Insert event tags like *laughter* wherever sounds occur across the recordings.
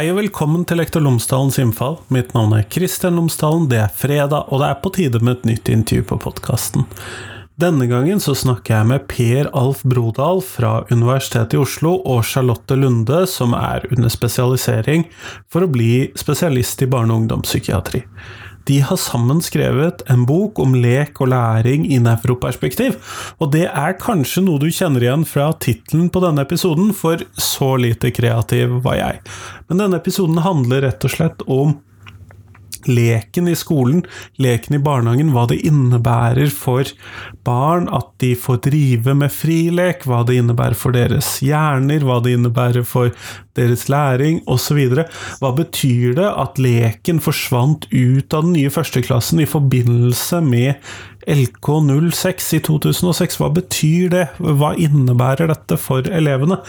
Hei og velkommen til Lektor Lomsdalens innfall. Mitt navn er Kristian Lomsdalen, det er fredag, og det er på tide med et nytt intervju på podkasten. Denne gangen så snakker jeg med Per Alf Brodal fra Universitetet i Oslo og Charlotte Lunde, som er under spesialisering for å bli spesialist i barne- og ungdomspsykiatri. De har sammen skrevet en bok om lek og læring i nevroperspektiv, og det er kanskje noe du kjenner igjen fra tittelen på denne episoden, for så lite kreativ var jeg. Men denne episoden handler rett og slett om leken i skolen, leken i barnehagen, hva det innebærer for barn at de får drive med frilek, hva det innebærer for deres hjerner, hva det innebærer for deres læring osv. Hva betyr det at leken forsvant ut av den nye førsteklassen i forbindelse med LK06 i 2006? Hva betyr det? Hva innebærer dette for elevene?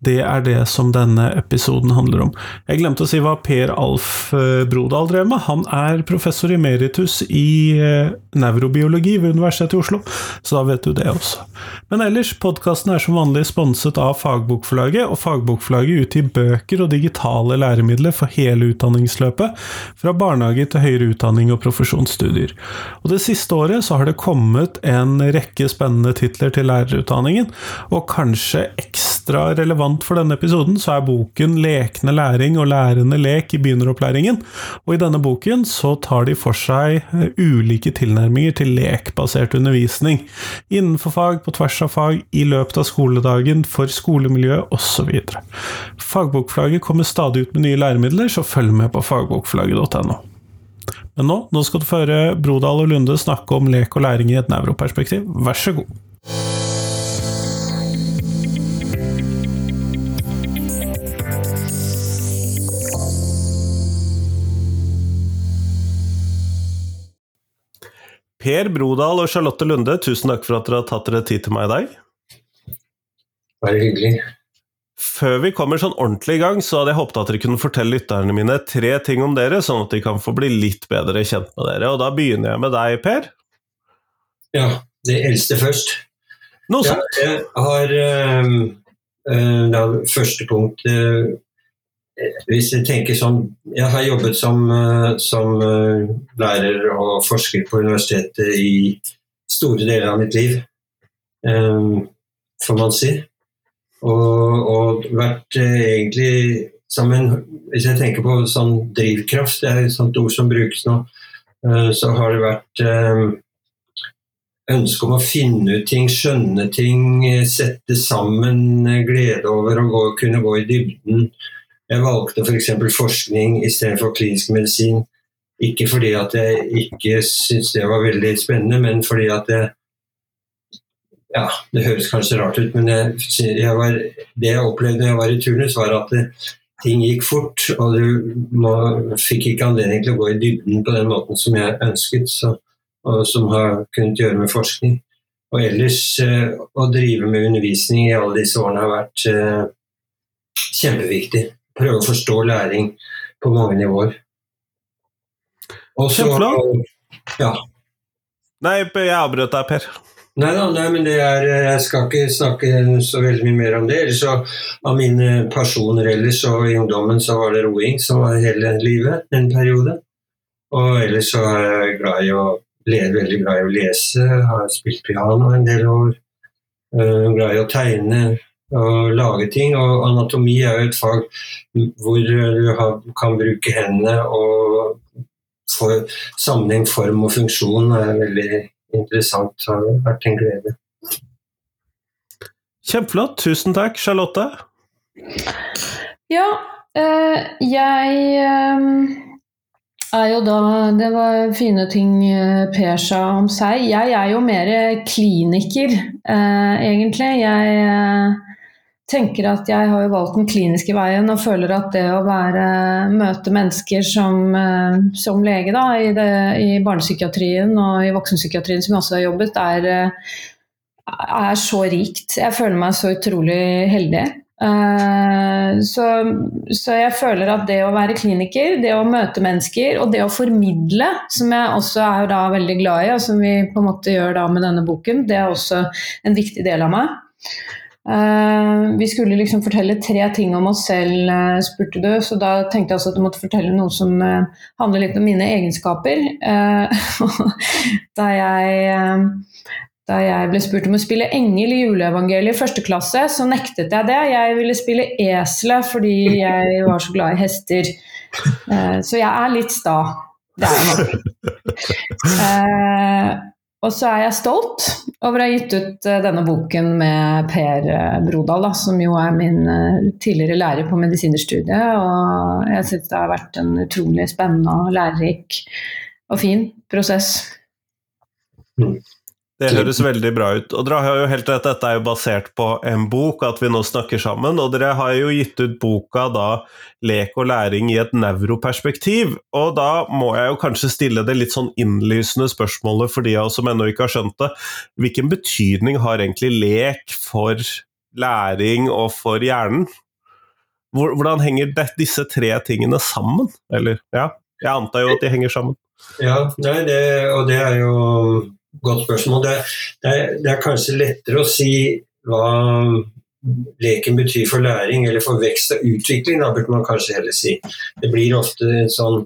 Det er det som denne episoden handler om. Jeg glemte å si hva Per Alf eh, Brodal drev med. Han er professor emeritus i eh, nevrobiologi ved Universitetet i Oslo, så da vet du det også. Men ellers, podkasten er som vanlig sponset av Fagbokforlaget, og Fagbokforlaget utgir bøker og digitale læremidler for hele utdanningsløpet, fra barnehage til høyere utdanning og profesjonsstudier. Og det siste året så har det kommet en rekke spennende titler til lærerutdanningen, og kanskje ekstra relevant relevant for denne episoden, så er boken 'Lekende læring og lærende lek i begynneropplæringen'. Og i denne boken så tar de for seg eh, ulike tilnærminger til lekbasert undervisning. Innenfor fag, på tvers av fag, i løpet av skoledagen, for skolemiljøet osv. Fagbokflagget kommer stadig ut med nye læremidler, så følg med på fagbokflagget.no. Men nå, nå skal du få høre Brodal og Lunde snakke om lek og læring i et nevroperspektiv. Vær så god. Per Brodal og Charlotte Lunde, tusen takk for at dere har tatt dere tid til meg i dag. Bare hyggelig. Før vi kommer sånn ordentlig i gang, så hadde jeg håpet at dere kunne fortelle lytterne mine tre ting om dere, sånn at de kan få bli litt bedre kjent med dere. Og da begynner jeg med deg, Per. Ja, det eldste først. Noe sånt. Ja, jeg har øh, øh, Første punkt øh, hvis jeg tenker sånn Jeg har jobbet som, eh, som, eh, lærer og forsker på universitetet i store deler av mitt liv, eh, får man si. Og, og vært egentlig som en Hvis jeg tenker på sånn drivkraft, det er et sånt ord som brukes nå, så har det vært ønske om å finne ut ting, skjønne ting, sette sammen, glede over å gå, kunne gå i dybden jeg valgte f.eks. For forskning istedenfor klinisk medisin. Ikke fordi at jeg ikke syntes det var veldig spennende, men fordi at jeg ja, Det høres kanskje rart ut, men jeg, jeg var, det jeg opplevde da jeg var i turnus, var at det, ting gikk fort. Og du må, fikk ikke anledning til å gå i dybden på den måten som jeg ønsket, så, og som har kunnet gjøre med forskning. Og ellers eh, å drive med undervisning i alle disse årene har vært eh, kjempeviktig prøve å forstå læring på mange nivåer. Og så Ja. Nei, jeg avbrøt deg, Per. Nei da, nei, men det er, jeg skal ikke snakke så veldig mye mer om det. Ellers så, Av mine personer ellers og i ungdommen så var det roing som var hele livet en periode. Og ellers så er jeg glad i å leve, veldig glad i å lese. Har spilt piano en del år. Uh, glad i å tegne å lage ting. Og anatomi er jo et fag hvor du kan bruke hendene og få sammenheng, form og funksjon er veldig interessant. Det har vært en glede. Kjempeflott. Tusen takk, Charlotte. Ja, øh, jeg øh, er jo da Det var fine ting eh, Per sa om seg. Jeg er jo mer kliniker, eh, egentlig. Jeg tenker at jeg har jo valgt den kliniske veien og føler at det å være, møte mennesker som, eh, som lege da, i, det, i, barnepsykiatrien og i voksenpsykiatrien, som jeg også har jobbet, er, eh, er så rikt. Jeg føler meg så utrolig heldig. Uh, så, så, jeg føler at det å være kliniker, det å møte mennesker og det å formidle, som jeg også er da veldig glad i, og som vi på en måte gjør da med denne boken, det er også en viktig del av meg. Uh, vi skulle liksom fortelle tre ting om oss selv, uh, spurte du, så da tenkte jeg også at du måtte fortelle noe som uh, handler litt om mine egenskaper. *laughs* da, jeg, da jeg ble spurt om å spille engel i juleevangeliet i første klasse, så nektet jeg det. Jeg ville spille eselet fordi jeg var så glad i hester. så jeg er litt sta. Det er jeg nok. *laughs* Og så er jeg stolt over å ha gitt ut uh, denne boken med Per uh, Brodal, da, som jo er min uh, tidligere lærer på medisinerstudiet. Og jeg syns det har vært en utrolig spennende og lærerik og fin prosess. Mm. Det høres veldig bra ut. Og dere har jo helt rett, dette er jo basert på en bok, at vi nå snakker sammen. Og dere har jo gitt ut boka da 'Lek og læring i et nevroperspektiv'. Og da må jeg jo kanskje stille det litt sånn innlysende spørsmålet for de av oss som ennå ikke har skjønt det. Hvilken betydning har egentlig lek for læring og for hjernen? Hvordan henger disse tre tingene sammen? Eller, ja, jeg antar jo at de henger sammen. Ja, nei, det, og det er jo Godt spørsmål. Det, det, er, det, er, kanskje lettere å si hva leken betyr for læring, eller for vekst og utvikling, da burde man kanskje heller si. Det blir ofte en sånn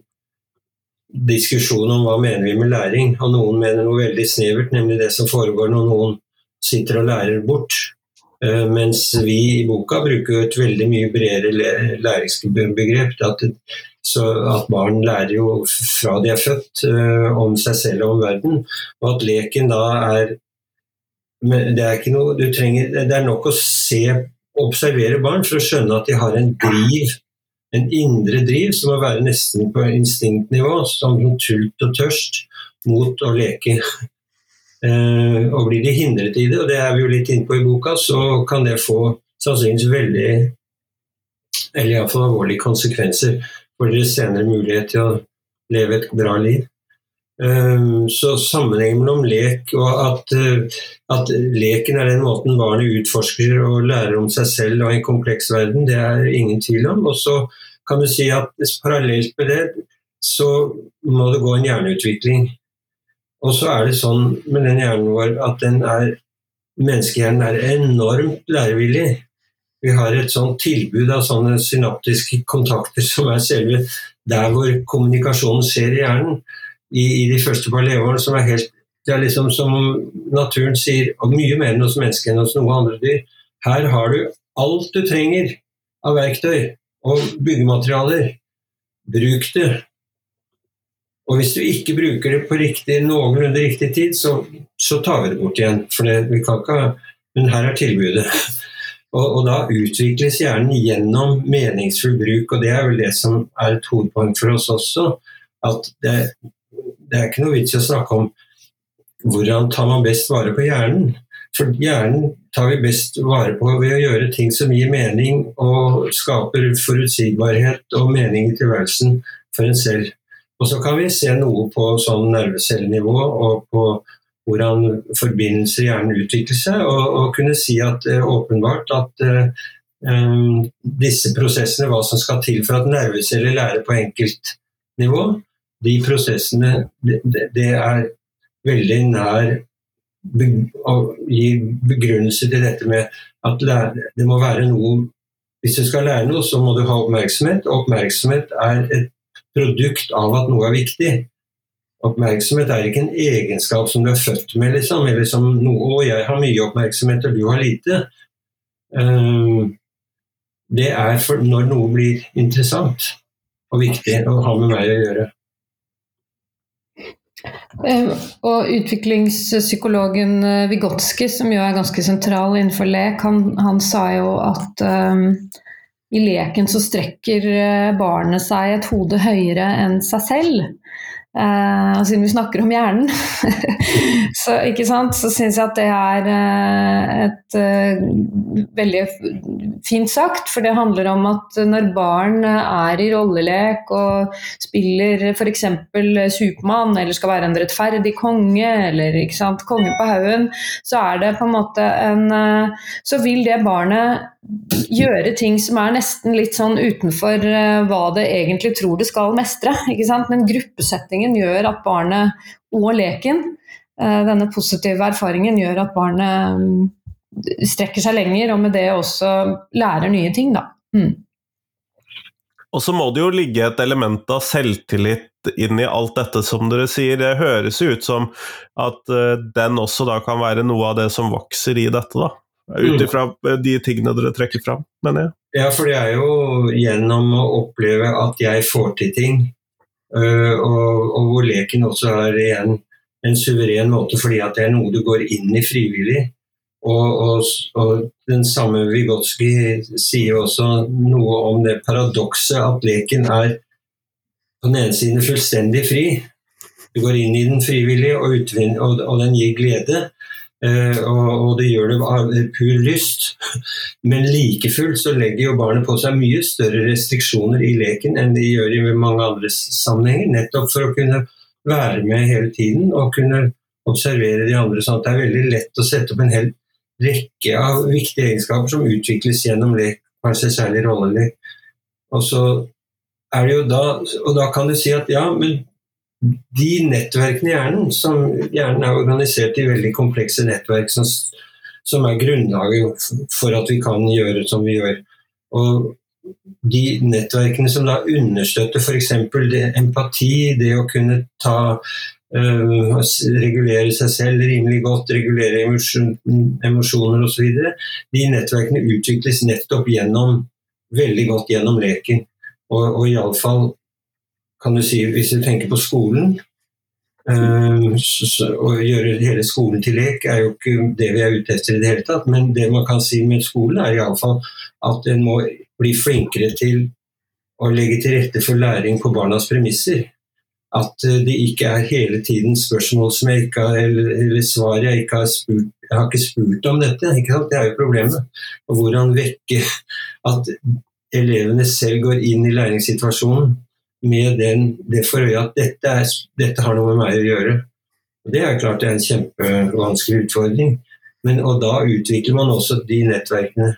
diskusjon om hva mener vi med læring, og noen mener noe veldig snevert, nemlig det som foregår når noen sitter og lærer bort. Uh, mens vi i boka bruker et veldig mye bredere læringsbegrep. At at barn lærer jo fra de er født uh, om seg selv og om verden. Og at leken da er det er, noe, trenger, det er nok å se observere barn for å skjønne at de har en driv, en indre driv, som må være nesten på instinktnivå, som tult og tørst mot å leke. Uh, og blir de hindret i det, og det er vi jo litt inne på i boka, så kan det få sannsynligvis veldig eller iallfall alvorlige konsekvenser for deres senere mulighet til å leve et bra liv. Ehm, så sammenhengen mellom lek og at, eh, at, leken er den måten barnet utforsker og lærer om seg selv og en kompleks verden, det er ingen tvil om. Og så kan du si at parallelt med det så må det gå en hjerneutvikling. Og så er det sånn med den hjernen vår at den er menneskehjernen er enormt lærevillig. Vi har et sånt tilbud av sånne synaptiske kontakter som er selve der hvor kommunikasjonen skjer i hjernen i, i de første par leveårene, som er helt det er liksom som naturen sier, og mye mer enn hos mennesker enn hos noe andre dyr. Her har du alt du trenger av verktøy og byggematerialer. Bruk det. Og hvis du ikke bruker det på riktig, noenlunde riktig tid, så, så tar vi det bort igjen. For det, vi kan ikke, men her er tilbudet. *laughs* Og, og, da utvikles hjernen gjennom meningsfull bruk, og det er vel det som er et hovedpoeng for oss også. At det, det er ikke noe vits i å snakke om hvordan tar man best vare på hjernen. For hjernen tar vi best vare på ved å gjøre ting som gir mening og skaper forutsigbarhet og mening i tilværelsen for en selv. Og så kan vi se noe på sånn nervecellenivå og på hvordan forbindelser gjerne utvikler seg, og, og kunne si at uh, åpenbart at uh, disse prosessene, hva som skal til for at nerveceller lærer på enkeltnivå, de prosessene det, det er veldig nær å gi begrunnelse til dette med at lære, det må være noe Hvis du skal lære noe, så må du ha oppmerksomhet, og oppmerksomhet er et produkt av at noe er viktig. Oppmerksomhet er ikke en egenskap som du er født med, liksom. Eller som noe, og jeg har mye oppmerksomhet, og du har lite. Um, det er når noe blir interessant og viktig å ha med meg å gjøre. Um, og utviklingspsykologen Vigotskij, Vygotsky, som jo er ganske sentral innenfor lek, han, han sa jo at um, i leken så strekker eh, barnet seg et hode høyere enn seg selv. Uh, siden vi snakker om hjernen, *laughs* så, så syns jeg at det er uh, et uh, veldig fint sagt. For det handler om at når barn er i rollelek og spiller f.eks. Supermann, eller skal være en rettferdig konge, eller sant, konge på haugen, så er det på en måte en Så vil det barnet gjøre ting som er nesten litt sånn utenfor hva det egentlig tror det skal mestre. Men gruppesettingen gjør at barnet og leken, denne positive erfaringen gjør at barnet strekker seg lenger, og med det også lærer nye ting, da. Mm. Og så må det jo ligge et element av selvtillit inn i alt dette, som dere sier. Det høres ut som at uh, den også da kan være noe av det som vokser i dette, da. Ut Mm. ifra eh, de tingene dere trekker fram, mener jeg. Ja, for det er jo gjennom å oppleve at jeg får til ting, og, og hvor leken også er igjen en suveren måte fordi at det er noe du går inn i frivillig. Og, og, og den samme Vygotsky sier også noe om det paradokset at leken er på den ene siden fullstendig fri. Du går inn i den frivillig, og, og den gir glede. Eh, og, det gjør det av pur lyst. Men like fullt så legger jo barnet på seg mye større restriksjoner i leken enn de gjør i mange andre sammenhenger, nettopp for å kunne være med hele tiden og kunne observere de andre. sånn at Det er veldig lett å sette opp en hel rekke av viktige egenskaper som utvikles gjennom lek, kanskje særlig rollelek. Og er det jo og da kan du si at ja, men de nettverkene i hjernen, som hjernen er organisert i veldig komplekse nettverk, som, som er grunnlaget for at vi kan gjøre som vi gjør. Og de nettverkene som da understøtter f.eks. empati, det å kunne ta øh, regulere seg selv rimelig godt, regulere emosjon, emosjoner osv. De nettverkene utvikles nettopp gjennom, veldig godt gjennom leken. Og, og iallfall kan du si, hvis du tenker på skolen øh, så, så, Å gjøre hele skolen til lek er jo ikke det vi er ute etter i det hele tatt, men det man kan si med skolen, er iallfall at en må bli flinkere til å legge til rette for læring på barnas premisser. At eh, det ikke er hele tiden spørsmål som jeg ikke har, eller, eller svar jeg ikke har spurt Jeg har ikke spurt om dette, det er jo problemet. Og hvordan vekke at elevene selv går inn i læringssituasjonen med den, det for øye at dette, er, dette har noe med meg å gjøre. Og Det er klart det er en kjempevanskelig utfordring. Men, og da utvikler man også de nettverkene.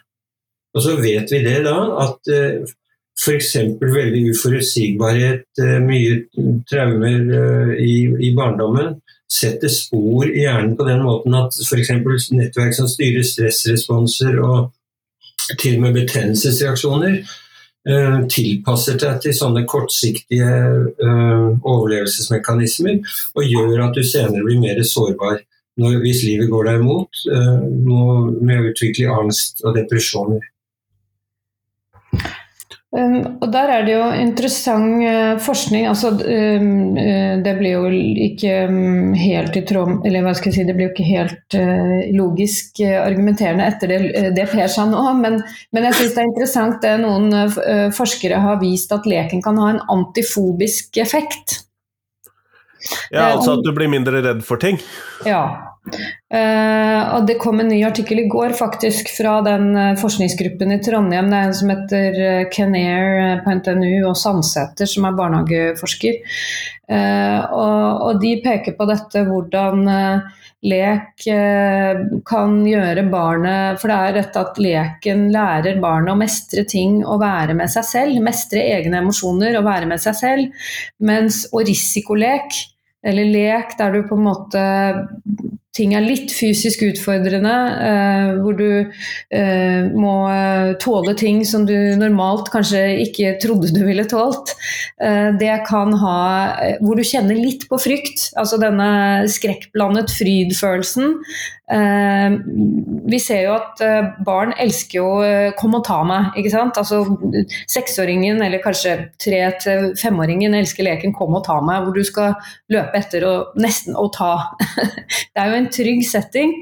Og så vet vi det da, at uh, f.eks. veldig uforutsigbarhet, uh, mye traumer uh, i, i, barndommen, setter spor i hjernen på den måten at f.eks. nettverk som styrer stressresponser og til og med betennelsesreaksjoner, tilpasser deg til sånne kortsiktige overlevelsesmekanismer og gjør at du senere blir mer sårbar når, hvis livet går deg imot, med å utvikle angst og depresjoner. Um, og Der er det jo interessant uh, forskning. altså um, uh, Det blir jo ikke um, helt i tråd Eller hva skal jeg si, det blir jo ikke helt uh, logisk argumenterende etter det, det Per sa nå, men, men jeg syns det er interessant det noen forskere har vist at leken kan ha en antifobisk effekt. Ja, altså at du blir mindre redd for ting? Ja. Uh, og Det kom en ny artikkel i går faktisk fra den uh, forskningsgruppen i Trondheim. Det er en som heter Kenair på NTNU og Sandsæter som er barnehageforsker. Og, og, de peker på dette hvordan lek kan gjøre barnet For det er dette at leken lærer barnet å mestre ting og være med seg selv. Mestre egne emosjoner og være med seg selv. Mens, og risikolek eller lek der du på en måte ting er litt fysisk utfordrende, eh, hvor du eh, må tåle ting som du normalt kanskje ikke trodde du ville tålt. Eh, det kan ha Hvor du kjenner litt på frykt, altså denne skrekkblandet fryd-følelsen. Vi ser jo at barn elsker jo 'kom og ta meg', ikke sant. Altså seksåringen eller kanskje tre til femåringen elsker leken 'kom og ta meg', hvor du skal løpe etter og nesten å ta. *laughs* det er jo en trygg setting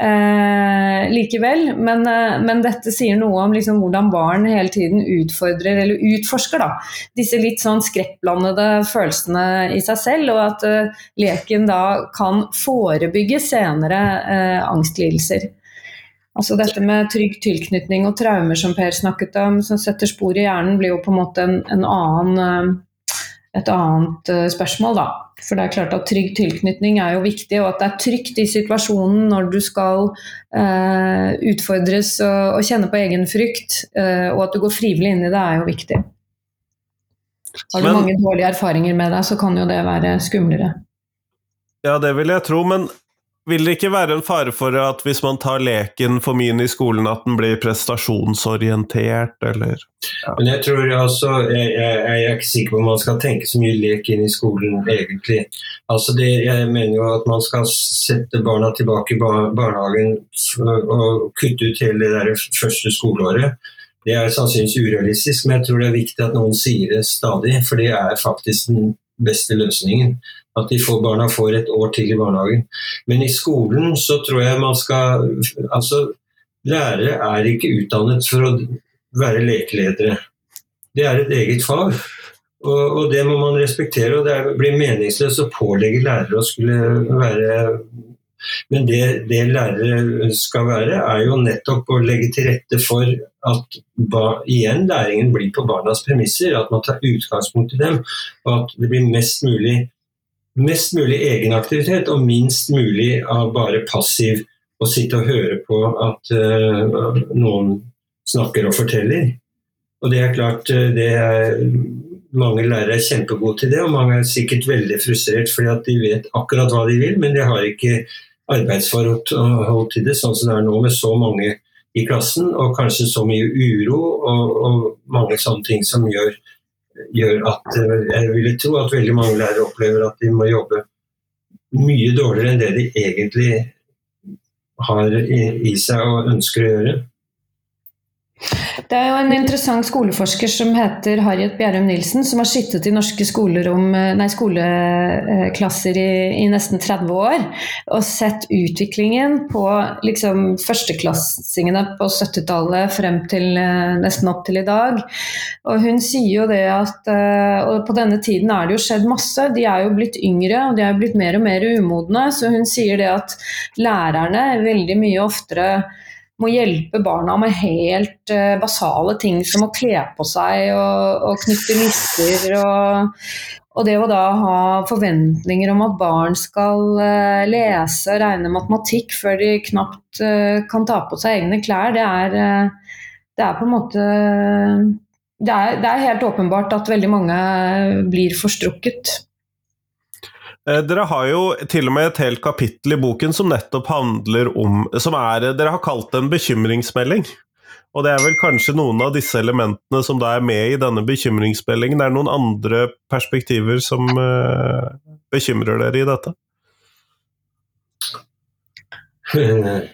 eh, likevel, men, eh, men, dette sier noe om liksom hvordan barn hele tiden utfordrer eller utforsker da, disse litt sånn skrekkblandede følelsene i seg selv, og at eh, leken da kan forebygge senere eh, angstlidelser. Altså dette med trygg tilknytning og traumer som Per snakket om, som setter spor i hjernen, blir jo på en måte en, en annen et annet spørsmål, da. For det er klart at trygg tilknytning er jo viktig, og at det er trygt i situasjonen når du skal eh, utfordres og, og, kjenne på egen frykt, eh, og at du går frivillig inn i det, er jo viktig. Har du mange dårlige erfaringer med deg, så kan jo det være skumlere. Ja, det vil jeg tro, men vil det ikke være en fare for at hvis man tar leken for mye i skolen, at den blir prestasjonsorientert, eller ja. Men jeg tror altså jeg, jeg, jeg, er ikke sikker på om man skal tenke så mye lek inn i skolen, egentlig. Altså det, jeg mener jo at man skal sette barna tilbake i barnehagen og kutte ut hele det der første skoleåret. Det er sannsynligvis urealistisk, men jeg tror det er viktig at noen sier det stadig, for det er faktisk den beste løsningen. At de får, barna får et år til i barnehagen. Men i skolen så tror jeg man skal Altså, lærere er ikke utdannet for å være lekeledere. Det er et eget fag. Og, og det må man respektere. og Det blir meningsløst å pålegge lærere å skulle være men det, det, lærere skal være, er jo nettopp å legge til rette for at ba, igjen læringen blir på barnas premisser. At man tar utgangspunkt i dem, og at det blir mest mulig mest mulig egenaktivitet og minst mulig av bare passiv å sitte og høre på at uh, noen snakker og forteller. Og det er klart, uh, det er, mange lærere er kjempegode til det, og mange er sikkert veldig frustrert fordi at de vet akkurat hva de vil, men de har ikke arbeidsforhold til det, sånn som det er nå med så mange i klassen, og kanskje så mye uro og, og mange sånne ting som gjør gjør at eh, jeg ville tro at veldig mange lærere opplever at de må jobbe mye dårligere enn det de egentlig har i seg og ønsker å gjøre. Det er jo en interessant skoleforsker som heter Harriet Bjerrum Nilsen, som har sittet i norske nei, skoleklasser i, i, nesten 30 år og sett utviklingen på liksom, førsteklassingene på 70-tallet frem til eh, nesten opp til i dag. Og hun sier jo det at eh, og på denne tiden er det jo skjedd masse. De er jo blitt yngre og de er jo blitt mer og mer umodne. Så hun sier det at lærerne veldig mye oftere må hjelpe barna med helt uh, basale ting som å kle på seg og, og knytte lister. Og, og, det å da ha forventninger om at barn skal uh, lese og regne matematikk før de knapt uh, kan ta på seg egne klær, det er, det er på en måte det er, det er helt åpenbart at veldig mange blir forstrukket. Eh, dere har jo til og med et helt kapittel i boken som nettopp handler om som er, Dere har kalt det en bekymringsmelding. Og det er vel kanskje noen av disse elementene som da er med i denne bekymringsmeldingen. Det Er noen andre perspektiver som uh, bekymrer dere i dette? *laughs*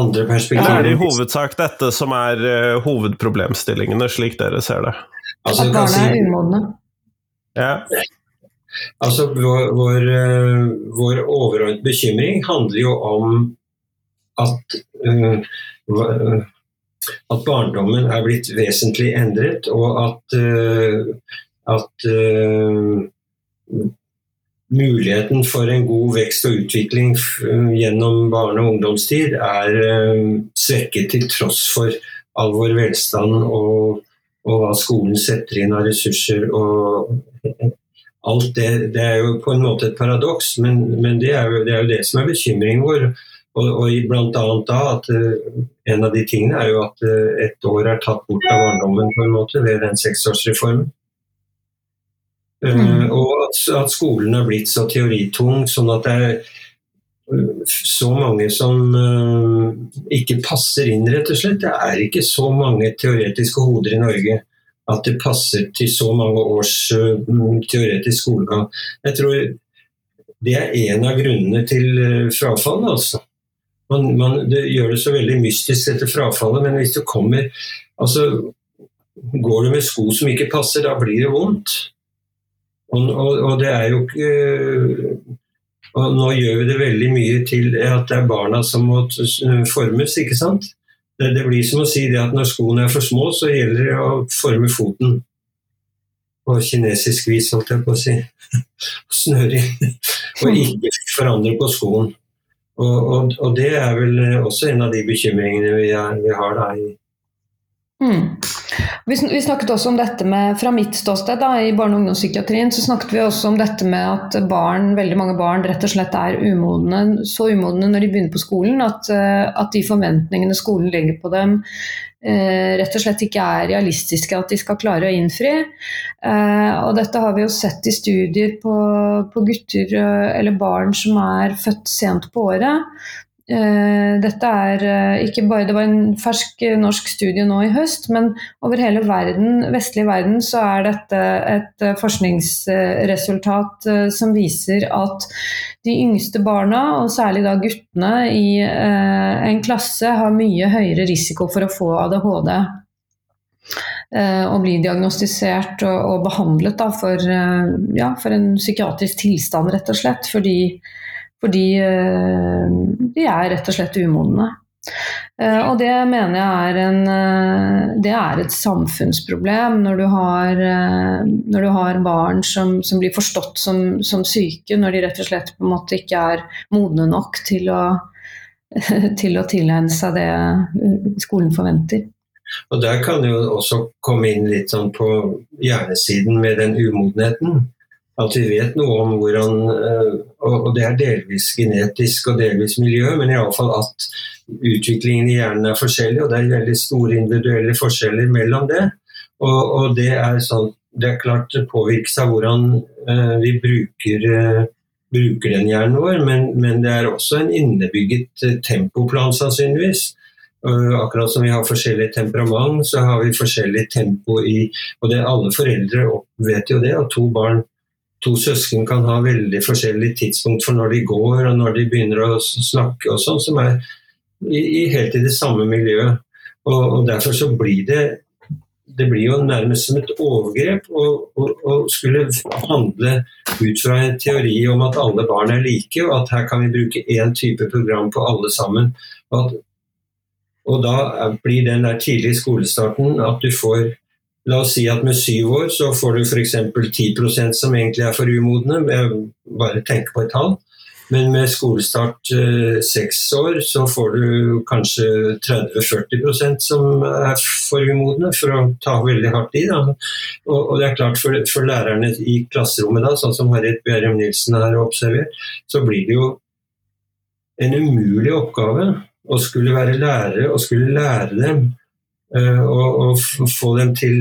Andre perspektiver? Det er i hovedsak dette som er uh, hovedproblemstillingene, slik dere ser det. Altså, At barna er umodne? Ja. Altså, vår, vår, eh, vår overordnede bekymring handler jo om at, uh, at barndommen er blitt vesentlig endret, og at, uh, at uh, muligheten for en god vekst og utvikling gjennom barne- og ungdomstid er svekket til tross for all vår velstand og, og hva skolen setter inn av ressurser og alt det, det er jo på en måte et paradoks, men, men det, er jo, det, er jo, det som er bekymringen vår. Og, og blant annet da at uh, En av de tingene er jo at uh, et år er tatt bort av barndommen på en måte ved den seksårsreformen. Uh, mm. Og at, at, skolen er blitt så teoritung, sånn at det er så mange som ikke passer inn, rett og slett. Det er ikke så mange teoretiske hoder i Norge at det passer til så mange års uh, teoretisk skolegang. Jeg tror det er en av grunnene til uh, frafallet. altså. Man, man, det gjør det så veldig mystisk etter frafallet, men hvis du kommer altså, Går du med sko som ikke passer, da blir det vondt. Og, og, og det er jo ikke og Nå gjør vi det veldig mye til at det er barna som må formes, ikke sant? Det, det, blir som å si det at når skoene er for små, så gjelder det å forme foten på kinesisk vis, holdt jeg på å si. *laughs* Snøre inn. Og ikke forandre på skoen. Og, og, og, det er vel også en av de bekymringene vi, er, vi har da i mm. Vi, vi snakket også om dette med, Fra mitt ståsted da, i barne- og ungdomspsykiatrien så snakket vi også om dette med at barn, veldig mange barn rett og slett er umodne, så umodne når de begynner på skolen at, eh, at de forventningene skolen legger på dem eh, rett og slett ikke er realistiske at de skal klare å innfri. Eh, og dette har vi jo sett i studier på, på gutter eh, eller barn som er født sent på året. Eh, dette er eh, ikke bare Det var en fersk eh, norsk studie nå i høst, men over hele verden, vestlig verden så er dette et forskningsresultat som viser at de yngste barna, og særlig da guttene i en klasse, har mye høyere risiko for å få ADHD. Og bli diagnostisert og, behandlet da, for, ja, for en psykiatrisk tilstand, rett og slett. Fordi fordi eh, de er rett og slett umodne. Eh, og det mener jeg er, en, eh, det er et samfunnsproblem når du har, når du har barn som, som, blir forstått som, som, syke, når de rett og slett på en måte ikke er modne nok til å, *laughs* til å tilegne seg det skolen forventer. Og Der kan jo også komme inn litt sånn på hjernesiden med den umodenheten at vi vet noe om hvordan eh, Og det er delvis genetisk og delvis miljø, men iallfall at utviklingen i hjernen er forskjellig, og det er veldig store individuelle forskjeller mellom det. Og, og det, er sånn, det er klart det påvirkes av hvordan uh, vi bruker, uh, bruker, den hjernen vår, men, men, det er også en innebygget tempoplan, sannsynligvis. akkurat som vi har forskjellig temperament, så har vi forskjellig tempo i Og det alle foreldre vet jo det, at to barn to søsken kan ha veldig forskjellig tidspunkt for når de går og når de begynner å snakke og sånn, som er i, i, helt i det samme miljøet. Og, og, Derfor så blir det det blir jo nærmest som et overgrep å skulle handle ut fra en teori om at alle barn er like, og at her kan vi bruke én type program på alle sammen. Og, at, og da blir den der tidlige skolestarten at du får La oss si at med syv år så får du f.eks. 10% som egentlig er for umodne, bare tenke på et tall. Men med skolestart eh, seks år så får du kanskje 30-40% som er for umodne, for å ta veldig hardt i. Da. Og, det er klart for, for, lærerne i klasserommet, da, sånn som Harriet Bjerrum Nilsen har observert, så blir det jo en umulig oppgave å skulle være lærere og skulle lære dem og, og, få dem til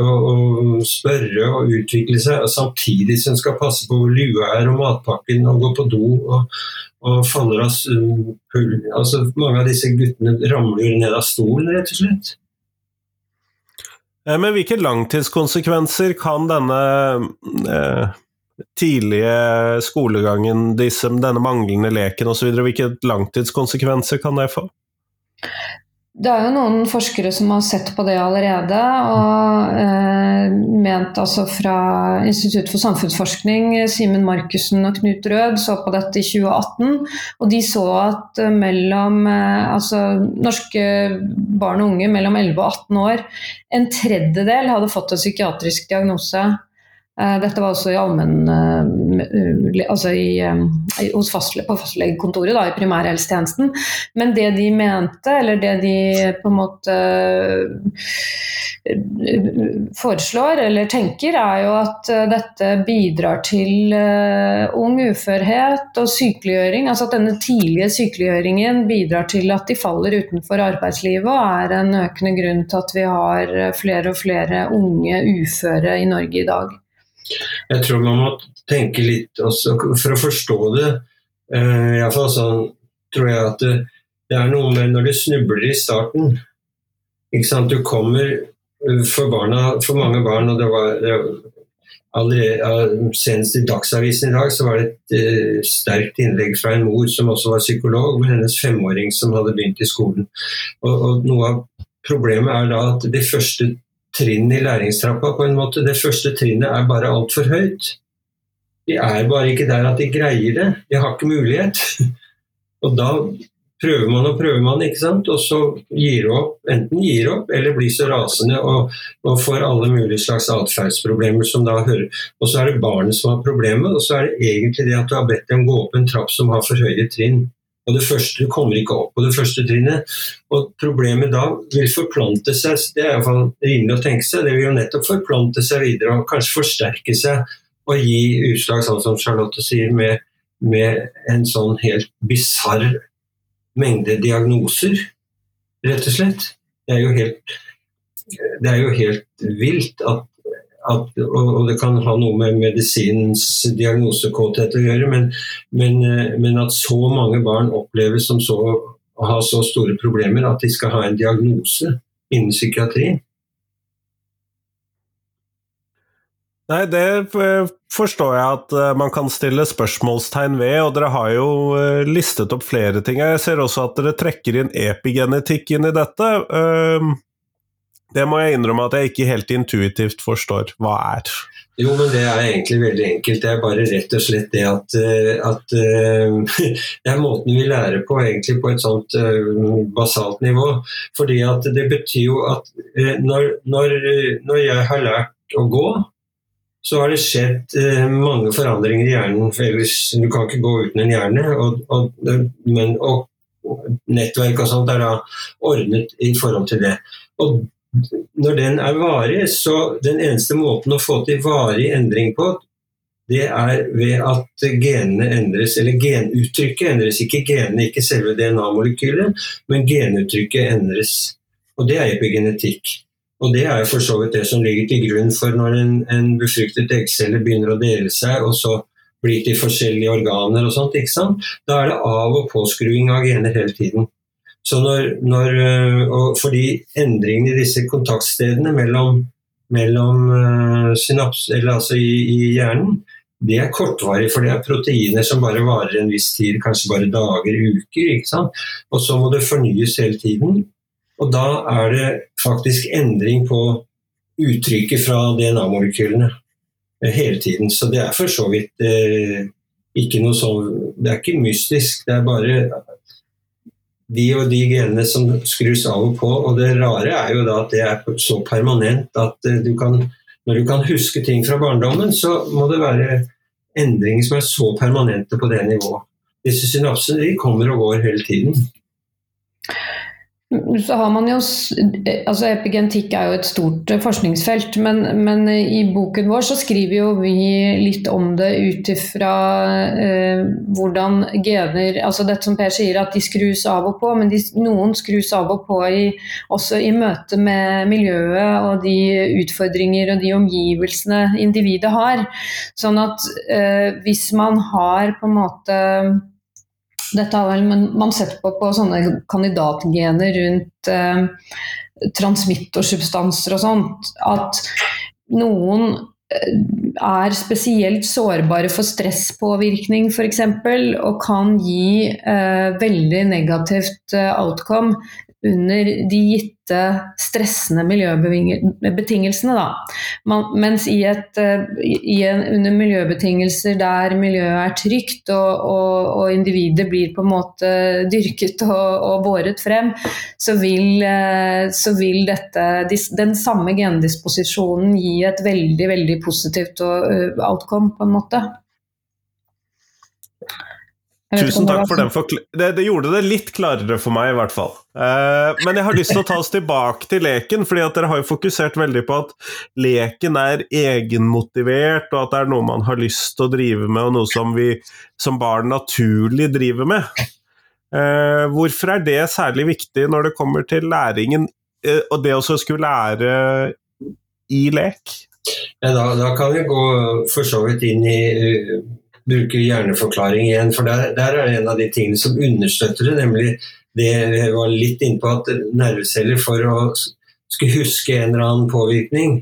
å, spørre og utvikle seg, samtidig som skal passe på hvor lua er og matpakken og gå på do og, og faller av pull. Altså, mange av disse guttene ramler ned av stolen, rett og slett. Eh, men hvilke langtidskonsekvenser kan denne eh, tidlige skolegangen, disse, denne manglende leken osv., hvilke langtidskonsekvenser kan det få? Det er jo noen forskere som har sett på det allerede, og eh, ment altså fra Institutt for samfunnsforskning, Simen Markussen og Knut Rød så på dette i 2018. Og de så at eh, mellom eh, altså norske barn og unge mellom 11 og 18 år, en tredjedel hadde fått en psykiatrisk diagnose. Eh, dette var også i allmenn eh, altså i, eh, hos fastle, på fastlegekontoret i primærhelsetjenesten. Men det de mente, eller det de på en måte foreslår eller tenker, er jo at dette bidrar til ung uførhet og sykeliggjøring. Altså at denne tidlige sykeliggjøringen bidrar til at de faller utenfor arbeidslivet og er en økende grunn til at vi har flere og flere unge uføre i Norge i dag. Jeg tror man må tenke litt også for å forstå det. Uh, Iallfall sånn tror jeg at det, det, er noe med når du snubler i starten. Du kommer eh, for, barna, for mange barn, og det var, allerede, Senest i Dagsavisen i dag så var det et uh, sterkt innlegg fra en mor som også var psykolog, med hennes femåring som hadde begynt i skolen. Og, og Noe av problemet er da at de første trinn i læringstrappa. på en måte. Det første trinnet er bare altfor høyt. De er bare ikke der at de greier det. De har ikke mulighet. *laughs* Og da prøver man og prøver man, ikke sant? og så gir du opp. Enten gir opp eller blir så rasende og, og får alle mulige slags atferdsproblemer som da hører. Og så er det barnet som har problemet, og så er det egentlig det at du har bedt dem gå opp en trapp som har for høye trinn. Og det første, Du kommer ikke opp på det første trinnet. Og Problemet da vil forplante seg, det er iallfall rimelig å tenke seg, det vil jo nettopp forplante seg videre og kanskje forsterke seg og gi utslag, sånn som Charlotte sier, med, med en sånn helt bisarr mengde diagnoser, rett og slett. Det er jo helt, det er jo helt vilt at at, og det kan ha noe med medisinens diagnosekåthet å gjøre, men, men, eh, men, at så mange barn oppleves som så, å ha så store problemer at de skal ha en diagnose innen psykiatri. Nei, det eh, forstår jeg at eh, man kan stille spørsmålstegn ved, og dere har jo listet opp flere ting. Jeg ser også at dere trekker inn epigenetikk inn i dette. Det må jeg innrømme at jeg ikke helt intuitivt forstår hva er. Jo, men det er egentlig veldig enkelt. Det er bare rett og slett det at, eh, at eh, *laughs* Det er måten vi lærer på, egentlig på et sånt eh, basalt nivå. Fordi at det betyr jo at når, når, når jeg har lært å gå, så har det skjedd mange forandringer i hjernen. For ellers, du kan ikke gå uten en hjerne. Og, og, men, og nettverk og sånt er da ordnet i forhold til det. Og når den er varig, så den eneste måten å få til varig endring på, det er ved at genene endres, eller genuttrykket endres. Ikke genene, ikke selve DNA-molekylet, men genuttrykket endres. Og det er epigenetikk. Og det er for så vidt det som ligger til grunn for når en, en befruktet eggcelle begynner å dele seg, og så blir til forskjellige organer og sånt. ikke sant? Da er det av- og påskruing av gener hele tiden. Når, når, eh, fordi endringene i disse kontaktstedene mellom, mellom uh, synaps, altså i, i, hjernen, det er kortvarig, for det er proteiner som bare varer en viss tid, kanskje bare dager, uker. ikke sant? Og så må det fornyes hele tiden. Og da er det faktisk endring på uttrykket fra DNA-molekylene eh, hele tiden. Så det er for så vidt eh, ikke noe sånn Det er ikke mystisk, det er bare de og de genene som skrus av og på. Og det rare er jo da at det er så permanent at eh, du kan, når du kan huske ting fra barndommen, så må det være endringer som er så permanente på det nivået. Disse synapsene de kommer og går hele tiden. Så har man jo, altså Epigentikk er jo et stort eh, forskningsfelt, men, men, i boken vår så skriver jo vi litt om det ut ifra eh, hvordan gener altså Dette som Per sier, at de skrus av og på, men de, noen skrus av og på i, også i møte med miljøet og de utfordringer og de omgivelsene individet har. Sånn at eh, hvis man har på en måte dette har vel man sett på på sånne kandidatgener rundt eh, transmittorsubstanser og sånt. At noen eh, er spesielt sårbare for stresspåvirkning f.eks. og kan gi eh, veldig negativt eh, outcome under de gitte stressende miljøbetingelsene. Da. Man, mens i et, eh, i en, under miljøbetingelser der miljøet er trygt og, og, og individet blir på en måte dyrket og, og båret frem, så vil, eh, så vil dette, den samme gendisposisjonen gi et veldig, veldig positivt eh, outcome, på en måte. Tusen takk for den det, det, gjorde det litt klarere for meg, i hvert fall. Uh, men jeg har lyst til å ta oss tilbake til leken, fordi at dere har jo fokusert veldig på at leken er egenmotivert, og at det er noe man har lyst til å drive med, og noe som vi som barn naturlig driver med. Uh, hvorfor er det særlig viktig når det kommer til læringen, uh, og det å skulle lære i lek? Ja, da, da, kan vi gå for så vidt inn i bruker hjerneforklaring igjen. For der, der, er det en av de tingene som understøtter det, nemlig det vi var litt inne på at nerveceller for å skulle huske en eller annen påvirkning,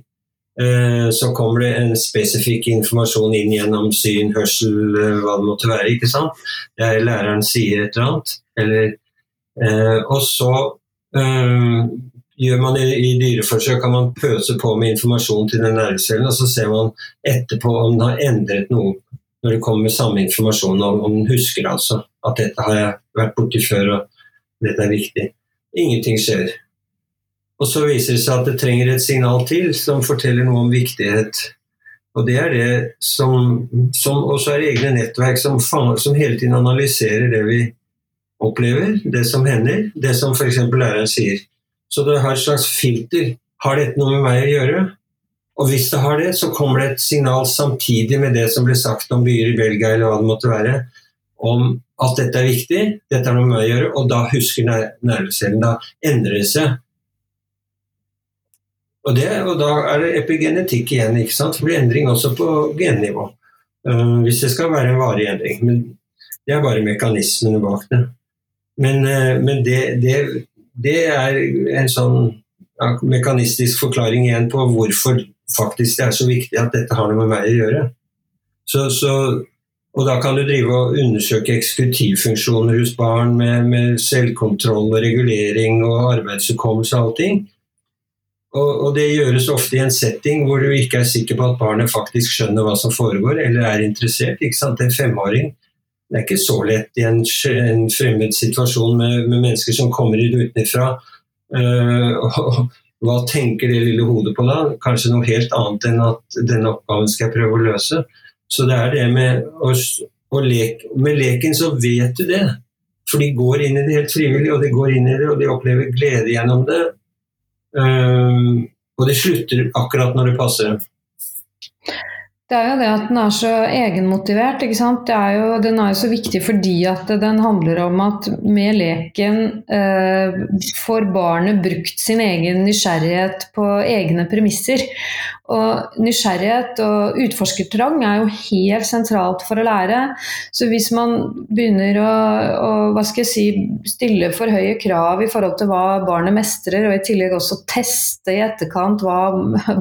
eh, så kommer det en spesifikk informasjon inn gjennom syn, hørsel, eh, hva det måtte være. ikke sant? Der læreren sier et eller annet. Eller, eh, og så gjør man i, i dyreforsøk kan man pøse på med informasjon til den nervecellen, og så ser man etterpå om den har endret noe når det kommer samme informasjon om, om den husker altså at dette har jeg vært borti før og dette er viktig. Ingenting skjer. Og så viser det seg at det trenger et signal til som forteller noe om viktighet. Og det er det som, som også er det egne nettverk som, fanger, som hele tiden analyserer det vi, opplever, det som hender, det som f.eks. læreren sier. Så det har et slags filter. Har dette noe med meg å gjøre? Og hvis det har det, så kommer det et signal samtidig med det som ble sagt om byer i Belgia, eller hva det måtte være, om at dette er viktig, dette har noe med å gjøre, og da husker nervecellen. Da endrer det seg. Og, det, og, da er det epigenetikk igjen, ikke sant? det blir endring også på gennivå. Uh, hvis det skal være en varig endring. Men det er bare mekanismene bak det. Men, uh, men det, det, det, er en sånn ja, mekanistisk forklaring igjen på hvorfor faktisk det er så viktig at dette har noe med meg å gjøre. Så, så, og da kan du drive og undersøke eksekutivfunksjoner hos barn med, med selvkontroll og regulering og arbeidshukommelse og allting. Og, og, det gjøres ofte i en setting hvor du ikke er sikker på at barnet faktisk skjønner hva som foregår, eller er interessert. ikke sant? En femåring det er ikke så lett i en, en fremmed situasjon med, med, mennesker som kommer utenfra. Uh, og, hva tenker det lille hodet på da? Kanskje noe helt annet enn at denne oppgaven skal jeg prøve å løse. Så det er det med å, å leke Med leken så vet du det. For de går inn i det helt frivillig, og de går inn i det, og de opplever glede gjennom det. Um, og det slutter akkurat når det passer dem. Det er jo det at den er så egenmotivert. ikke sant? Er jo, den er jo så viktig fordi at den handler om at med leken eh, får barnet brukt sin egen nysgjerrighet på egne premisser. Og nysgjerrighet og utforskertrang er jo helt sentralt for å lære. Så hvis man begynner å, å hva skal jeg si, stille for høye krav i forhold til hva barnet mestrer, og i tillegg også teste i etterkant hva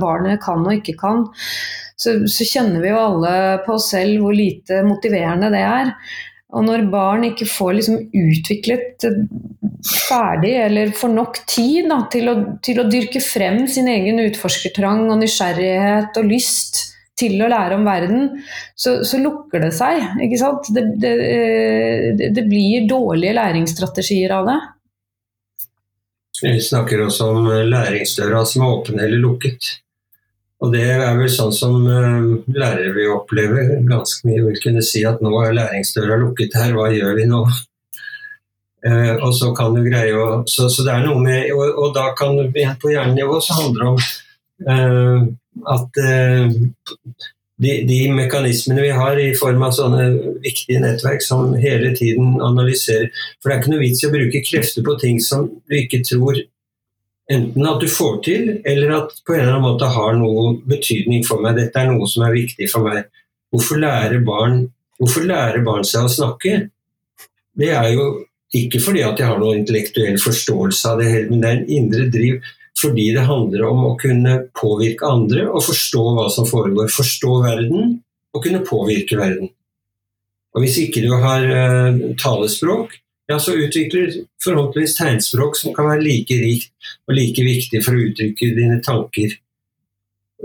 barnet kan og ikke kan, så, så, kjenner vi jo alle på oss selv hvor lite motiverende det er. Og når barn ikke får liksom utviklet ferdig eller får nok tid da, til, å, til, å, dyrke frem sin egen utforskertrang og nysgjerrighet og lyst til å lære om verden, så, så lukker det seg. ikke sant? Det, det, det, blir dårlige læringsstrategier av det. Vi snakker også om læringsdøra som er åpen eller lukket. Og det er vel sånn som uh, lærere vil oppleve ganske mye. Vil kunne si at nå er læringsdøra lukket her, hva gjør vi nå? Uh, og så kan du greie å så, så, det er noe med Og, og da kan du på hjernenivå så handler det om uh, at de, de, mekanismene vi har i form av sånne viktige nettverk som hele tiden analyserer For det er ikke noe vits i å bruke krefter på ting som du ikke tror Enten at du får til, eller at på en eller annen måte har noe betydning for meg. Dette er noe som er viktig for meg. Hvorfor lærer barn, hvorfor lærer barn seg å snakke? Det er jo ikke fordi at jeg har noen intellektuell forståelse av det, men det er en indre driv fordi det handler om å kunne påvirke andre og forstå hva som foregår. Forstå verden og kunne påvirke verden. Og Hvis ikke du har uh, talespråk, ja, så utvikler forhåpentligvis tegnspråk som kan være like rikt og like viktig for å uttrykke dine tanker.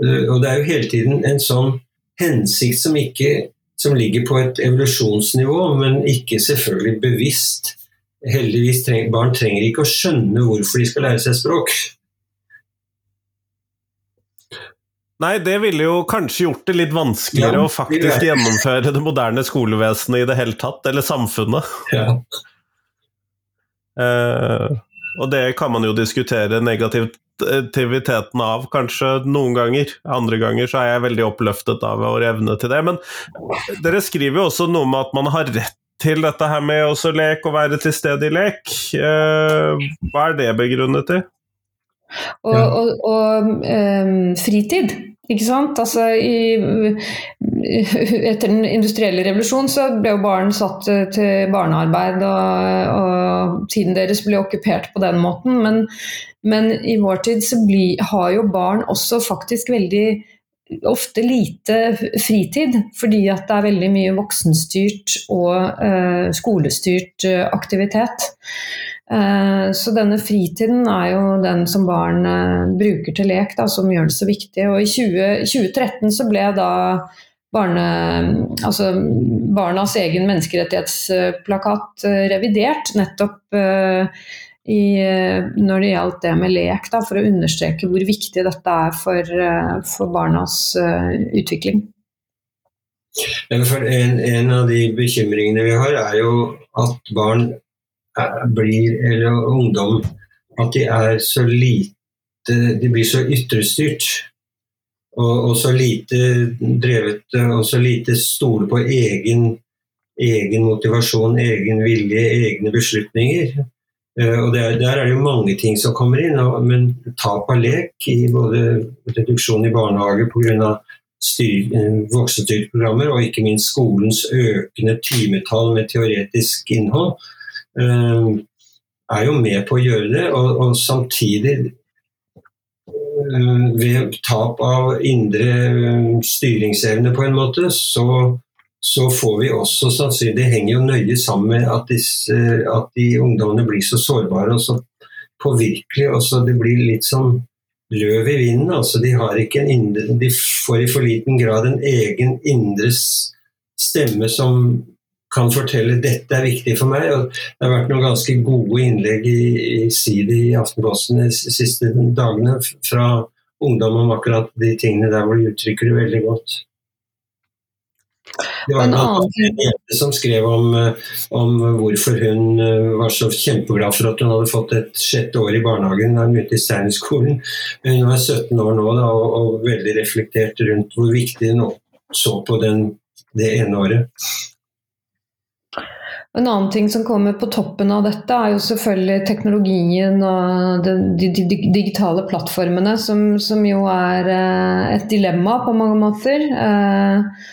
Eh, og det er jo hele tiden en sånn hensikt som, ikke, som ligger på et evolusjonsnivå, men ikke selvfølgelig bevisst. Heldigvis treng, barn trenger ikke å skjønne hvorfor de skal lære seg språk. Nei, det ville jo kanskje gjort det litt vanskeligere ja, å faktisk gjennomføre det moderne skolevesenet i det hele tatt, eller samfunnet. Ja. Uh, og det kan man jo diskutere negativiteten av, kanskje noen ganger. Andre ganger så er jeg veldig oppløftet av vår evne til det. Men dere skriver jo også noe med at man har rett til dette her med også lek og være til stede i lek. Uh, hva er det begrunnet i? Og, og, og um, fritid. Ikke sant? Altså, i, *laughs* etter den industrielle revolusjonen så ble jo barn satt til barnearbeid, og, og, tiden deres ble okkupert på den måten. Men, men i vår tid så bli, har jo barn også faktisk veldig ofte lite fritid, fordi at det er veldig mye voksenstyrt og eh, skolestyrt uh, aktivitet. Eh, så denne fritiden er jo den som barn eh, bruker til lek, da, som gjør det så viktig. Og i 20, 2013 så ble da barne, altså barnas egen menneskerettighetsplakat eh, revidert, nettopp i, når det gjaldt det med lek, da, for å understreke hvor viktig dette er for, for barnas utvikling. En, en, av de bekymringene vi har, er jo at barn blir, eller ungdom, at de er så lite De blir så ytrestyrt. Og, og så lite drevet og så lite stole på egen, egen motivasjon, egen vilje, egne beslutninger. Uh, og der, der, er det jo mange ting som kommer inn, men tap av lek i både reduksjon i barnehage pga. Eh, voksenstyrprogrammer, og ikke minst skolens økende timetall med teoretisk innhold, eh, er jo med på å gjøre det. Og, og samtidig, eh, ved tap av indre styringsevne på en måte, så, så får vi også sannsynlig Det henger jo nøye sammen med at, disse, at de ungdommene blir så sårbare og så påvirkelige. og så Det blir litt som løv i vinden. Altså, de, indre, de, får i for liten grad en egen indre stemme som kan fortelle dette er viktig for meg. Og det har vært noen ganske gode innlegg i, i Sidi i Aftenposten de siste dagene fra ungdom om akkurat de tingene der hvor de uttrykker det veldig godt. Det var en jente som skrev om, eh, om, hvorfor hun eh, var så kjempeglad for at hun hadde fått et sjette år i barnehagen. da Hun begynte i Steinerskolen. Hun var 17 år nå da, og, og, veldig reflektert rundt hvor viktig hun så på den, det ene året. En annen ting som kommer på toppen av dette, er jo selvfølgelig teknologien og de, de, de digitale plattformene, som, som, jo er eh, et dilemma på mange måter. Eh,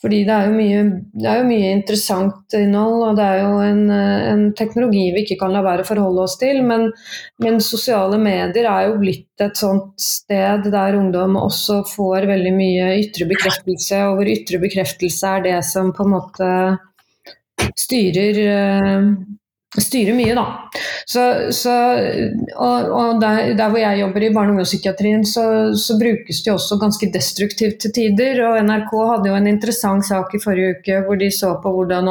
fordi det er, mye, det er, jo mye, interessant innhold, og det er jo en, en, teknologi vi ikke kan la være å forholde oss til. Men, men, sosiale medier er jo blitt et sånt sted der ungdom også får veldig mye ytre bekreftelse, og hvor ytre bekreftelse er det som på en måte styrer eh, styrer mye, da. Så, så, og, og der, der, hvor jeg jobber i barne- og ungdomspsykiatrien, så, så, brukes det også ganske destruktivt til tider. Og NRK hadde jo en interessant sak i forrige uke hvor de så på hvordan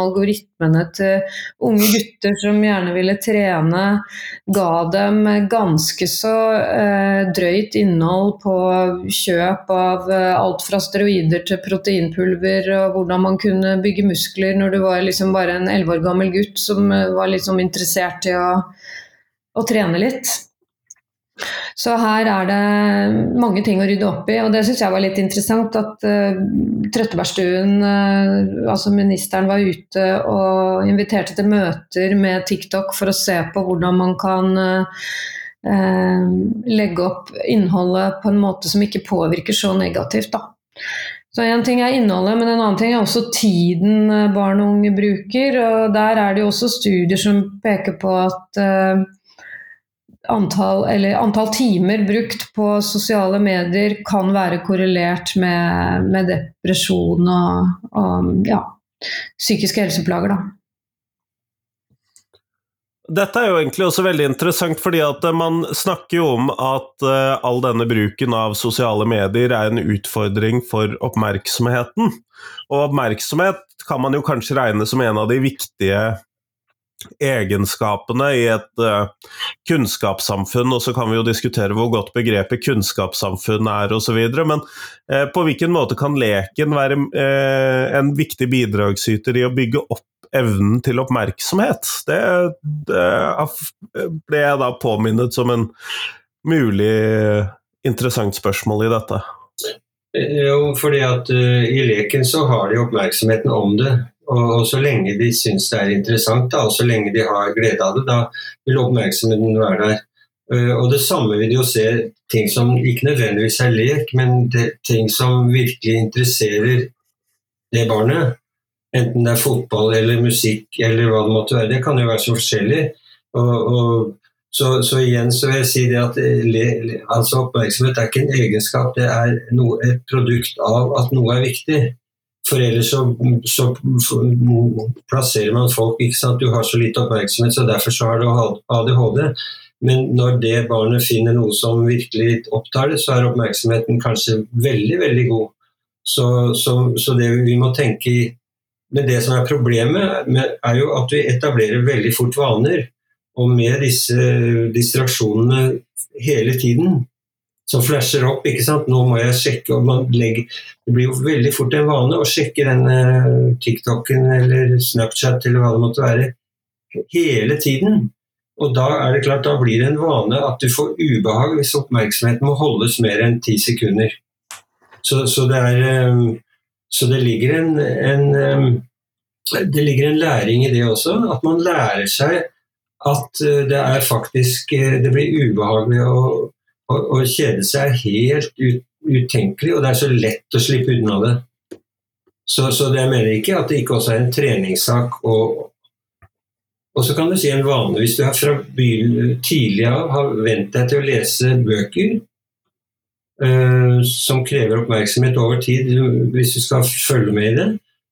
algoritmene til unge gutter som gjerne ville trene, ga dem ganske så eh, drøyt innhold på kjøp av eh, alt fra steroider til proteinpulver, og hvordan man kunne bygge muskler når du var liksom bare en elleve år gammel gutt som eh, var liksom interessert i å, å trene litt. Så her er det mange ting å rydde opp i, og det syns jeg var litt interessant. At uh, Trøttebergstuen, uh, altså ministeren, var ute og inviterte til møter med TikTok for å se på hvordan man kan uh, legge opp innholdet på en måte som ikke påvirker så negativt. Da. Så En ting er innholdet, men en annen ting er også tiden eh, barn og unge bruker. og Der er det jo også studier som peker på at antall, antall, timer brukt på sosiale medier kan være korrelert med, med depresjon og, og ja, psykiske helseplager. Da. Dette er jo egentlig også veldig interessant, fordi at eh, man snakker jo om at uh, all denne bruken av sosiale medier er en utfordring for oppmerksomheten. Og oppmerksomhet kan man jo kanskje regne som en av de viktige egenskapene i et uh, kunnskapssamfunn, og så kan vi jo diskutere hvor godt begrepet kunnskapssamfunn er osv. Men uh, på hvilken måte kan leken være en viktig bidragsyter i å bygge opp evnen til oppmerksomhet. Det, det, ble jeg da påminnet som en mulig interessant spørsmål i dette. Jo, fordi at uh, i leken så har de oppmerksomheten om det. Og, så lenge de syns det er interessant, da, og så lenge de har glede av det, da vil oppmerksomheten være der. Uh, og det samme vil de jo se ting som ikke nødvendigvis er lek, men det, ting som virkelig interesserer det barnet. Enten det er fotball eller musikk eller hva det måtte være. Det kan jo være så forskjellig. Og, og, så, så, igjen så vil jeg si det at le, altså oppmerksomhet er ikke en egenskap, det er noe, et produkt av at noe er viktig. For ellers så, så plasserer man folk ikke sant? Du har så lite oppmerksomhet, så derfor så har du ADHD. Men når det barnet finner noe som virkelig opptar det, så er oppmerksomheten kanskje veldig, veldig god. Så, så, så det vi må tenke i men det som er problemet, er jo at vi etablerer veldig fort vaner. Og med disse distraksjonene hele tiden, som flasher opp ikke sant? Nå må jeg sjekke og man legger, Det blir jo veldig fort en vane å sjekke den TikToken eller Snapchat eller hva det måtte være hele tiden. Og da er det klart, da blir det en vane at du får ubehag hvis oppmerksomheten må holdes mer enn ti sekunder. Så, så, det, er, um, så det, ligger en, en, um, det ligger en læring i det også. At man lærer seg at det er faktisk Det blir ubehagelig å, å, kjede seg er helt ut, utenkelig, og det er så lett å slippe unna det. Så, så det jeg mener ikke at det ikke også er en treningssak Og, og så kan du si en vane hvis du har fra tidlig av har vent deg til å lese bøker uh, som krever oppmerksomhet over tid, hvis du skal følge med i det,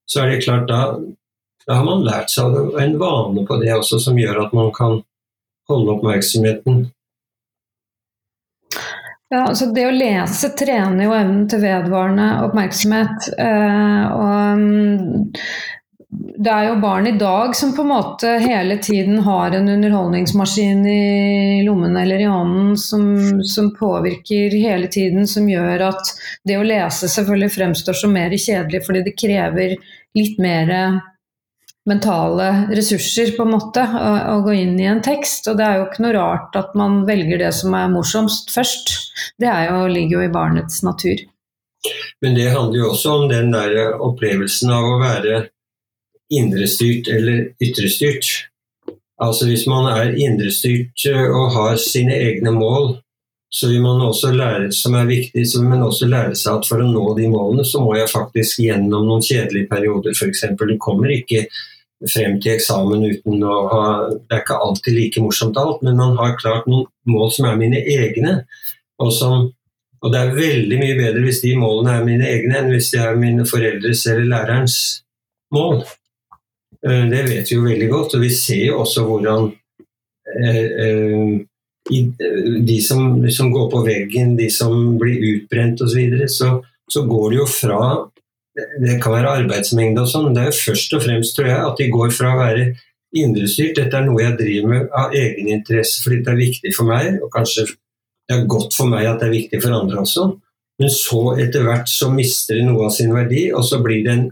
så er det klart da, da har man lært seg en vane på det også, som gjør at man kan holde oppmerksomheten. Ja, altså Det å lese trener jo evnen til vedvarende oppmerksomhet. Uh, og det er jo barn i dag som på en måte hele tiden har en underholdningsmaskin i lommen eller i hånden som, som, påvirker hele tiden, som gjør at det å lese selvfølgelig fremstår som mer kjedelig fordi det krever litt mer mentale ressurser på en måte å, gå inn i en tekst. Og det er jo ikke noe rart at man velger det som er morsomst først. Det jo, ligger jo i barnets natur. Men det handler jo også om den der opplevelsen av å være indrestyrt eller ytrestyrt. Altså Hvis man er indrestyrt eh, og har sine egne mål, så vil man også lære, som er viktig, så vil man også lære seg at for å nå de målene, så må jeg faktisk gjennom noen kjedelige perioder, f.eks. Du kommer ikke frem til eksamen uten å ha Det er ikke alltid like morsomt alt, men man har klart noen mål som er mine egne. Og, som, og det er veldig mye bedre hvis de målene er mine egne, enn hvis de er mine foreldres eller lærerens mål. Eh, det vet vi jo veldig godt, og vi ser jo også hvordan eh, eh, de som, som går på veggen, de som blir utbrent osv., så, videre, så så går det jo fra Det kan være arbeidsmengde og sånn, det er først og fremst tror jeg, at de går fra å være indrestyrt Dette er noe jeg driver med av egeninteresse fordi det er viktig for meg, og kanskje det er godt for meg at det er viktig for andre også. Men så etter hvert så mister det noe av sin verdi, og så blir det en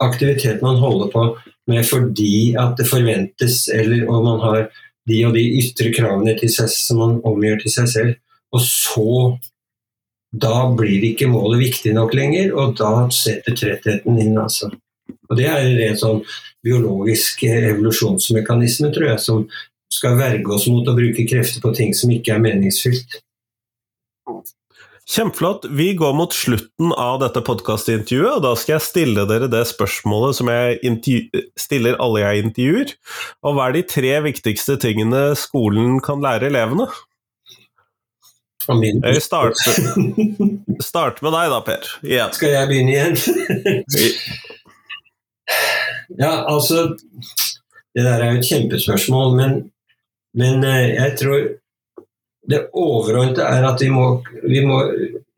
aktivitet man holder på med fordi at det forventes, eller om man har de og de ytre kravene til seg som man omgjør til seg selv. Og så Da blir ikke målet viktig nok lenger, og da setter trettheten inn. altså. Og Det er en sånn biologisk evolusjonsmekanisme, tror jeg, som skal verge oss mot å bruke krefter på ting som ikke er meningsfylt. Kjempeflott. Vi går mot slutten av dette podkastintervjuet, og da skal jeg stille dere det spørsmålet som jeg stiller alle jeg intervjuer. Og hva er de tre viktigste tingene skolen kan lære elevene? Jeg starter, *laughs* start med deg da, Per. Igjen. Skal jeg begynne igjen? ja, altså Det der er jo et kjempespørsmål, men, men eh, jeg tror det overordnede er at vi må, vi, må,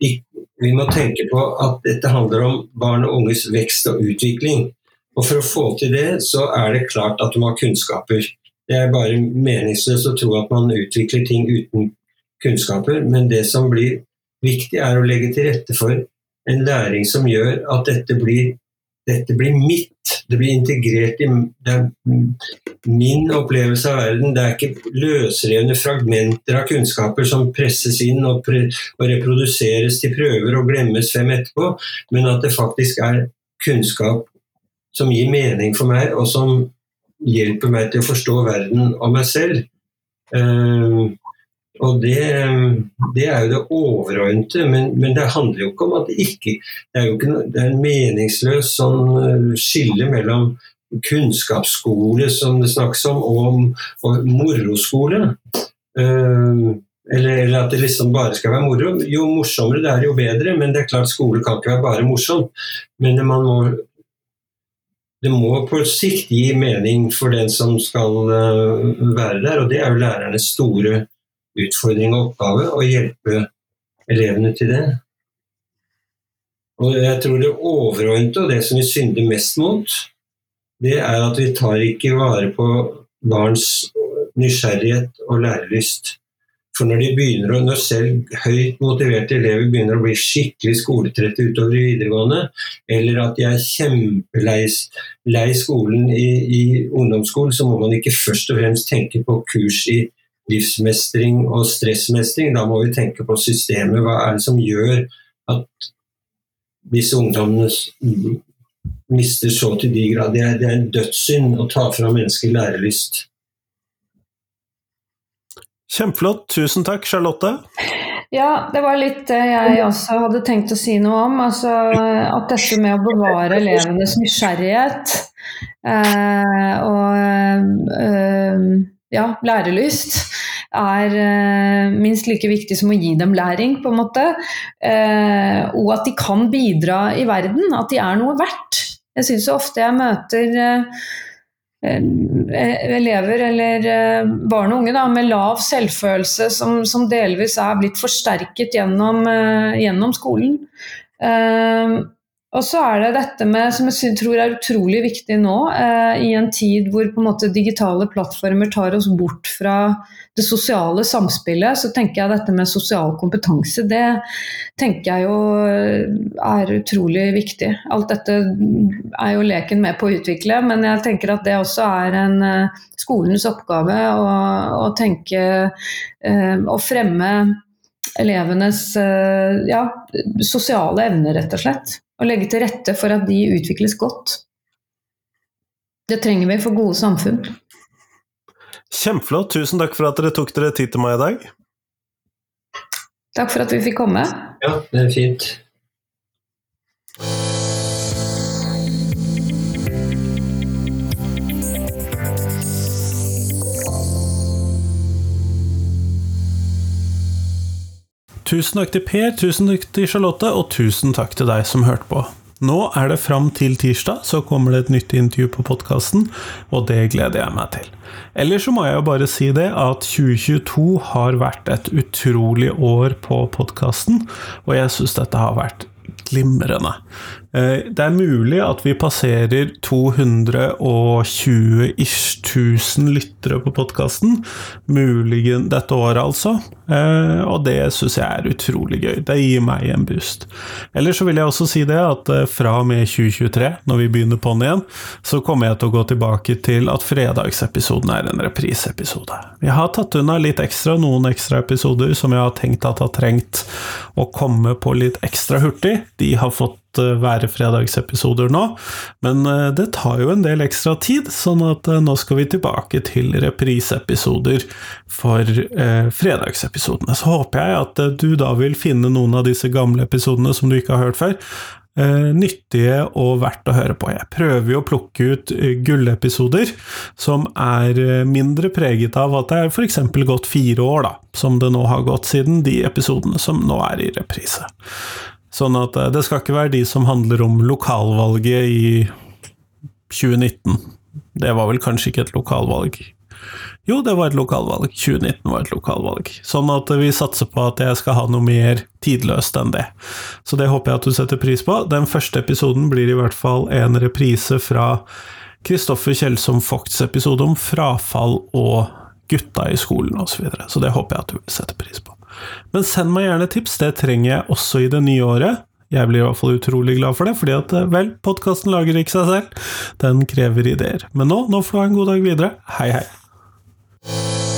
vi må, tenke på at dette handler om barn og unges vekst og utvikling. Og For å få til det, så er det klart at du må ha kunnskaper. Det er bare meningsløst å tro at man utvikler ting uten kunnskaper. Men det som blir viktig, er å legge til rette for en læring som gjør at dette blir dette blir mitt. Det blir integrert i det er min opplevelse av verden. Det er ikke løsrevne fragmenter av kunnskaper som presses inn og, pre og reproduseres til prøver og glemmes frem etterpå, men at det faktisk er kunnskap som gir mening for meg, og som hjelper meg til å forstå verden og meg selv. Uh, og det, det, er jo det overordnede, men, men, det handler jo ikke om at det ikke Det er jo ikke det er en meningsløs sånn eh, skille mellom kunnskapsskole, som det snakkes om, og, og moroskole. Uh, eller, eller, at det liksom bare skal være moro. Jo morsommere det er, jo bedre, men det er klart skole kan ikke være bare morsom. Men man må det må på sikt gi mening for den som skal uh, være der, og det er jo lærernes store utfordring og oppgave å hjelpe elevene til det. Og jeg tror det overordnede, og det som vi synder mest mot, det er at vi tar ikke vare på barns nysgjerrighet og lærelyst. For når de begynner når selv høyt motiverte elever begynner å bli skikkelig skoletrette utover i videregående, eller at de er kjempelei skolen i, i ungdomsskolen, så må man ikke først og fremst tenke på kurs i livsmestring og stressmestring. Da må vi tenke på systemet. Hva er det som gjør at disse ungdommene mister så til de grad Det er, det er en dødssynd å ta fra mennesker lærelyst. Kjempeflott. Tusen takk, Charlotte. Ja, det var litt det jeg også hadde tenkt å si noe om. Altså, at dette med å bevare elevenes nysgjerrighet eh, og eh, ja, lærelyst er eh, minst like viktig som å gi dem læring, på en måte. Eh, og at de kan bidra i verden, at de er noe verdt. Jeg syns ofte jeg møter eh, elever eller barn og unge da, med lav selvfølelse som, som delvis er blitt forsterket gjennom, gjennom skolen. Og så er det dette med, som jeg tror er utrolig viktig nå, eh, i en tid hvor en måte digitale plattformer tar oss bort fra det sosiale samspillet, så tenker jeg dette med sosial kompetanse, det tenker jeg jo er utrolig viktig. Alt dette er jo leken med på å utvikle, men jeg tenker at det også er en uh, skolens oppgave å, å tenke uh, fremme elevenes eh, ja, sosiale evner, rett og slett og legge til rette for at de utvikles godt. Det trenger vi for gode samfunn. Kjempeflott. Tusen takk for at dere tok dere tid til meg i dag. Takk for at vi fikk komme. Ja, det er fint. Tusen takk til Per, tusen takk til Charlotte, og tusen takk til deg som hørte på. Nå er det fram til tirsdag, så kommer det et nytt intervju på podkasten, og det gleder jeg meg til. Ellers så må jeg jo bare si det at 2022 har vært et utrolig år på podkasten, og jeg syns dette har vært glimrende. Eh, det er mulig at vi passerer 220-ish 1000 lyttere på podkasten. Muligens dette året, altså. Eh, og det syns jeg er utrolig gøy. Det gir meg en boost. Eller så vil jeg også si det at eh, fra og med 2023, når vi begynner på'n igjen, så kommer jeg til å gå tilbake til at fredagsepisoden er en reprisepisode. Jeg har tatt unna litt ekstra, noen ekstra episoder som jeg har tenkt at har trengt å komme på litt ekstra hurtig. De har fått være fredagsepisoder nå, men eh, det tar jo en del ekstra tid, sånn at eh, nå skal vi tilbake til repriseepisoder for eh, fredagsepisodene. Så håper jeg at du da vil finne noen av disse gamle episodene som du ikke har hørt før, eh, nyttige og verdt å høre på. Jeg prøver jo å plukke ut gullepisoder som er mindre preget av at det er f.eks. gått fire år, da, som det nå har gått siden de episodene som nå er i reprise. Sånn at eh, det skal ikke være de som handler om lokalvalget i 2019. Det var vel kanskje ikke et lokalvalg. Jo, det var et lokalvalg. 2019 var et lokalvalg. Sånn at vi satser på at jeg skal ha noe mer tidløst enn det. Så det håper jeg at du setter pris på. Den første episoden blir i hvert fall en reprise fra Kristoffer Kjeldsom Vogts episode om frafall og gutta i skolen osv. Så, videre. så det håper jeg at du vil sette pris på. Men send meg gjerne tips, det trenger jeg også i det nye året. Jeg blir i hvert fall utrolig glad for det, fordi at eh, vel, podkasten lager ikke seg selv. Den krever ideer. Men nå, nå får du ha en god dag videre. Hei, hei.